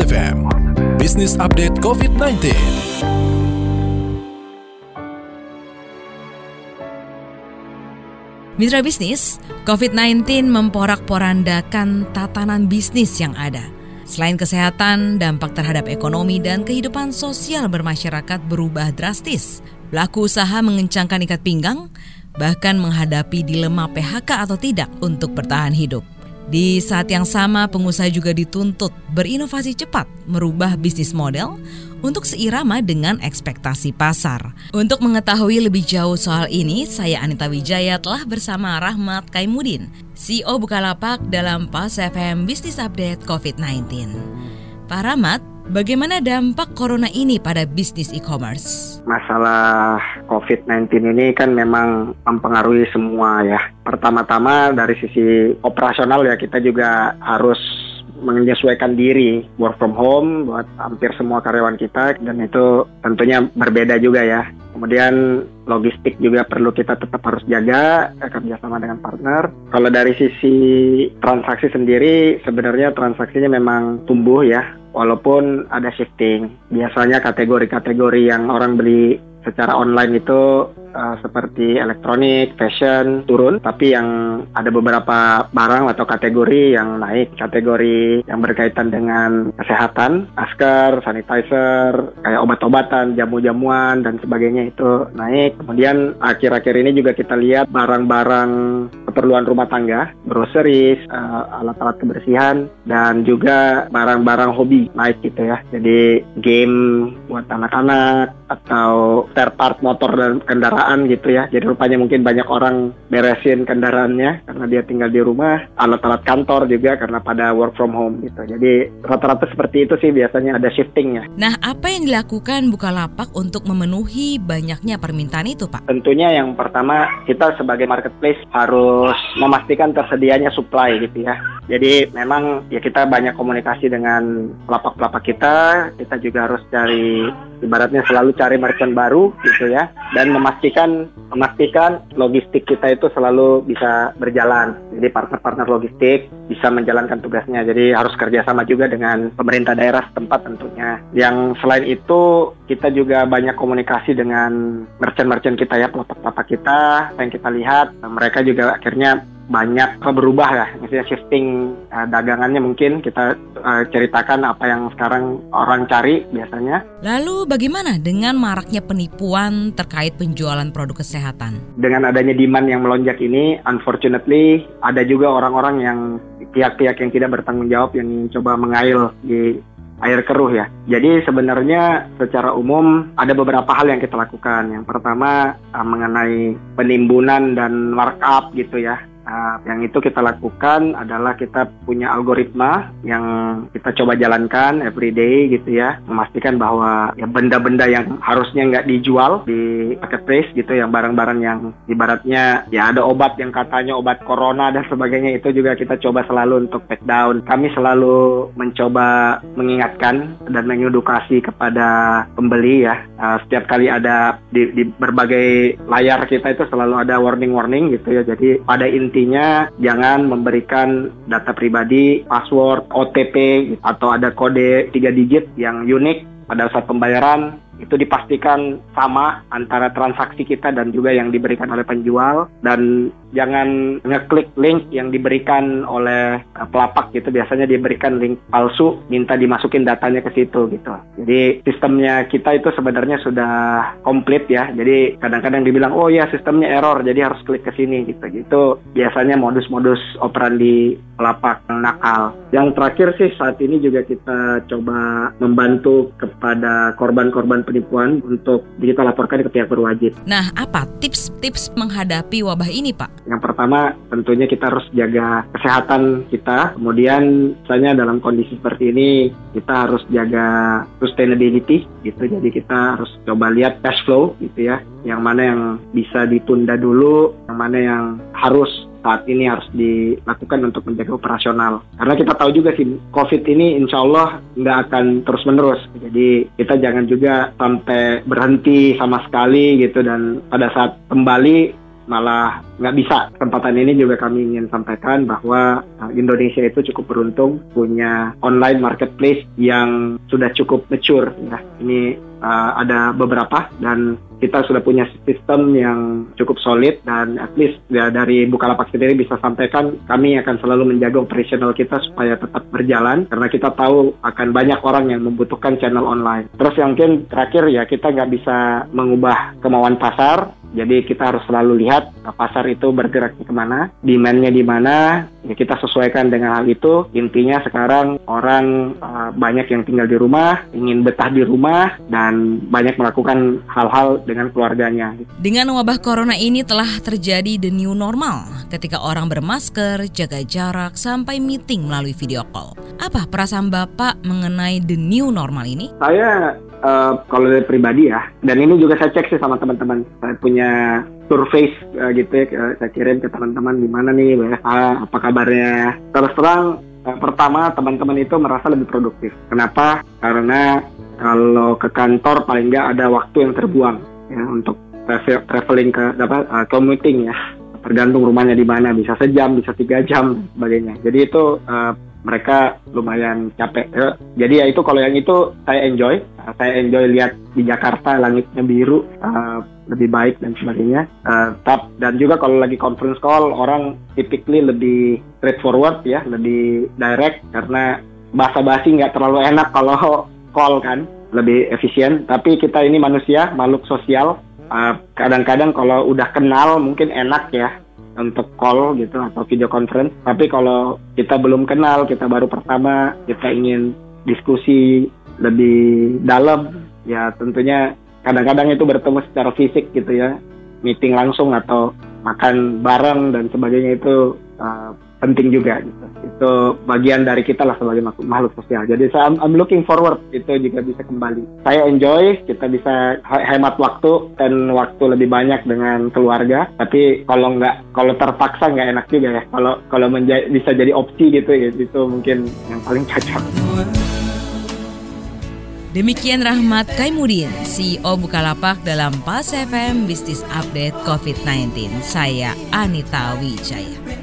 FM, Business Update COVID-19. Mitra bisnis, COVID-19 memporak-porandakan tatanan bisnis yang ada. Selain kesehatan, dampak terhadap ekonomi dan kehidupan sosial bermasyarakat berubah drastis. Pelaku usaha mengencangkan ikat pinggang, bahkan menghadapi dilema PHK atau tidak untuk bertahan hidup. Di saat yang sama, pengusaha juga dituntut berinovasi cepat, merubah bisnis model untuk seirama dengan ekspektasi pasar. Untuk mengetahui lebih jauh soal ini, saya Anita Wijaya telah bersama Rahmat Kaimudin, CEO Bukalapak dalam PAS FM Business Update COVID-19. Pak Rahmat, bagaimana dampak corona ini pada bisnis e-commerce? Masalah COVID-19 ini kan memang mempengaruhi semua ya. Pertama-tama dari sisi operasional ya kita juga harus menyesuaikan diri work from home buat hampir semua karyawan kita dan itu tentunya berbeda juga ya. Kemudian logistik juga perlu kita tetap harus jaga kerjasama dengan partner. Kalau dari sisi transaksi sendiri sebenarnya transaksinya memang tumbuh ya walaupun ada shifting. Biasanya kategori-kategori yang orang beli secara online itu uh, seperti elektronik, fashion turun, tapi yang ada beberapa barang atau kategori yang naik, kategori yang berkaitan dengan kesehatan, masker, sanitizer, kayak obat-obatan, jamu-jamuan dan sebagainya itu naik. Kemudian akhir-akhir ini juga kita lihat barang-barang keperluan rumah tangga, groceries, uh, alat-alat kebersihan dan juga barang-barang hobi naik gitu ya. Jadi game buat anak-anak atau spare part motor dan kendaraan gitu ya. Jadi rupanya mungkin banyak orang beresin kendaraannya karena dia tinggal di rumah, alat-alat kantor juga karena pada work from home gitu. Jadi rata-rata seperti itu sih biasanya ada shiftingnya. Nah, apa yang dilakukan Bukalapak untuk memenuhi banyaknya permintaan itu, Pak? Tentunya yang pertama kita sebagai marketplace harus memastikan tersedianya supply gitu ya. Jadi memang ya kita banyak komunikasi dengan pelapak-pelapak kita, kita juga harus cari ibaratnya selalu cari merchant baru gitu ya dan memastikan memastikan logistik kita itu selalu bisa berjalan. Jadi partner-partner logistik bisa menjalankan tugasnya. Jadi harus kerjasama juga dengan pemerintah daerah setempat tentunya. Yang selain itu kita juga banyak komunikasi dengan merchant-merchant kita ya, pelapak-pelapak kita yang kita lihat mereka juga akhirnya banyak berubah ya, misalnya shifting uh, dagangannya mungkin kita uh, ceritakan apa yang sekarang orang cari biasanya. Lalu bagaimana dengan maraknya penipuan terkait penjualan produk kesehatan? Dengan adanya demand yang melonjak ini, unfortunately ada juga orang-orang yang pihak-pihak yang tidak bertanggung jawab yang coba mengail di air keruh ya. Jadi sebenarnya secara umum ada beberapa hal yang kita lakukan. Yang pertama mengenai penimbunan dan markup gitu ya. Nah, yang itu kita lakukan adalah kita punya algoritma yang kita coba jalankan everyday gitu ya, memastikan bahwa ya benda-benda yang harusnya nggak dijual di marketplace gitu, yang barang-barang yang ibaratnya ya ada obat yang katanya obat corona dan sebagainya itu juga kita coba selalu untuk take down. Kami selalu mencoba mengingatkan dan mengedukasi kepada pembeli ya. Uh, setiap kali ada di, di berbagai layar kita itu selalu ada warning-warning gitu ya. Jadi pada inti intinya jangan memberikan data pribadi, password, OTP atau ada kode tiga digit yang unik pada saat pembayaran itu dipastikan sama antara transaksi kita dan juga yang diberikan oleh penjual. Dan jangan ngeklik link yang diberikan oleh uh, pelapak gitu. Biasanya diberikan link palsu minta dimasukin datanya ke situ gitu. Jadi sistemnya kita itu sebenarnya sudah komplit ya. Jadi kadang-kadang dibilang oh ya sistemnya error jadi harus klik ke sini gitu. Gitu biasanya modus-modus operandi pelapak nakal. Yang terakhir sih saat ini juga kita coba membantu kepada korban-korban penipuan untuk kita laporkan ke pihak berwajib. Nah, apa tips-tips menghadapi wabah ini, Pak? Yang pertama, tentunya kita harus jaga kesehatan kita. Kemudian, misalnya dalam kondisi seperti ini, kita harus jaga sustainability gitu. Jadi kita harus coba lihat cash flow gitu ya. Yang mana yang bisa ditunda dulu, yang mana yang harus saat ini harus dilakukan untuk menjaga operasional. Karena kita tahu juga sih, COVID ini insya Allah nggak akan terus-menerus. Jadi kita jangan juga sampai berhenti sama sekali gitu dan pada saat kembali malah nggak bisa. Kesempatan ini juga kami ingin sampaikan bahwa uh, Indonesia itu cukup beruntung punya online marketplace yang sudah cukup mature. Ya. Ini uh, ada beberapa dan kita sudah punya sistem yang cukup solid dan at least ya dari Bukalapak sendiri bisa sampaikan kami akan selalu menjaga operasional kita supaya tetap berjalan karena kita tahu akan banyak orang yang membutuhkan channel online. Terus yang mungkin terakhir ya kita nggak bisa mengubah kemauan pasar jadi kita harus selalu lihat uh, pasar itu bergerak ke mana, demandnya di mana, ya kita sesuaikan dengan hal itu. Intinya sekarang orang uh, banyak yang tinggal di rumah, ingin betah di rumah, dan banyak melakukan hal-hal dengan keluarganya. Dengan wabah corona ini telah terjadi the new normal, ketika orang bermasker, jaga jarak, sampai meeting melalui video call. Apa perasaan Bapak mengenai the new normal ini? Saya uh, kalau dari pribadi ya, dan ini juga saya cek sih sama teman-teman. Saya punya survei uh, gitu ya, uh, saya kirim ke teman-teman di mana nih apa kabarnya. Terus terang, uh, pertama teman-teman itu merasa lebih produktif. Kenapa? Karena kalau ke kantor paling nggak ada waktu yang terbuang ya untuk traveling ke apa uh, commuting ya tergantung rumahnya di mana bisa sejam bisa tiga jam sebagainya jadi itu uh, mereka lumayan capek. Ya. Jadi ya itu kalau yang itu saya enjoy, saya enjoy lihat di Jakarta langitnya biru uh, lebih baik dan sebagainya. Uh, tap dan juga kalau lagi conference call orang typically lebih straightforward ya, lebih direct karena bahasa basi nggak terlalu enak kalau call kan, lebih efisien. Tapi kita ini manusia, makhluk sosial. Uh, kadang-kadang kalau udah kenal mungkin enak ya untuk call gitu atau video conference. Tapi kalau kita belum kenal, kita baru pertama, kita ingin diskusi lebih dalam, ya tentunya kadang-kadang itu bertemu secara fisik gitu ya, meeting langsung atau makan bareng dan sebagainya itu uh, penting juga gitu. Itu bagian dari kita lah sebagai makhluk sosial. Jadi saya I'm, looking forward itu juga bisa kembali. Saya enjoy, kita bisa hemat waktu dan waktu lebih banyak dengan keluarga. Tapi kalau nggak kalau terpaksa nggak enak juga ya. Kalau kalau bisa jadi opsi gitu ya itu mungkin yang paling cocok. Demikian Rahmat Kaimudin, CEO Bukalapak dalam Pas FM Business Update COVID-19. Saya Anita Wijaya.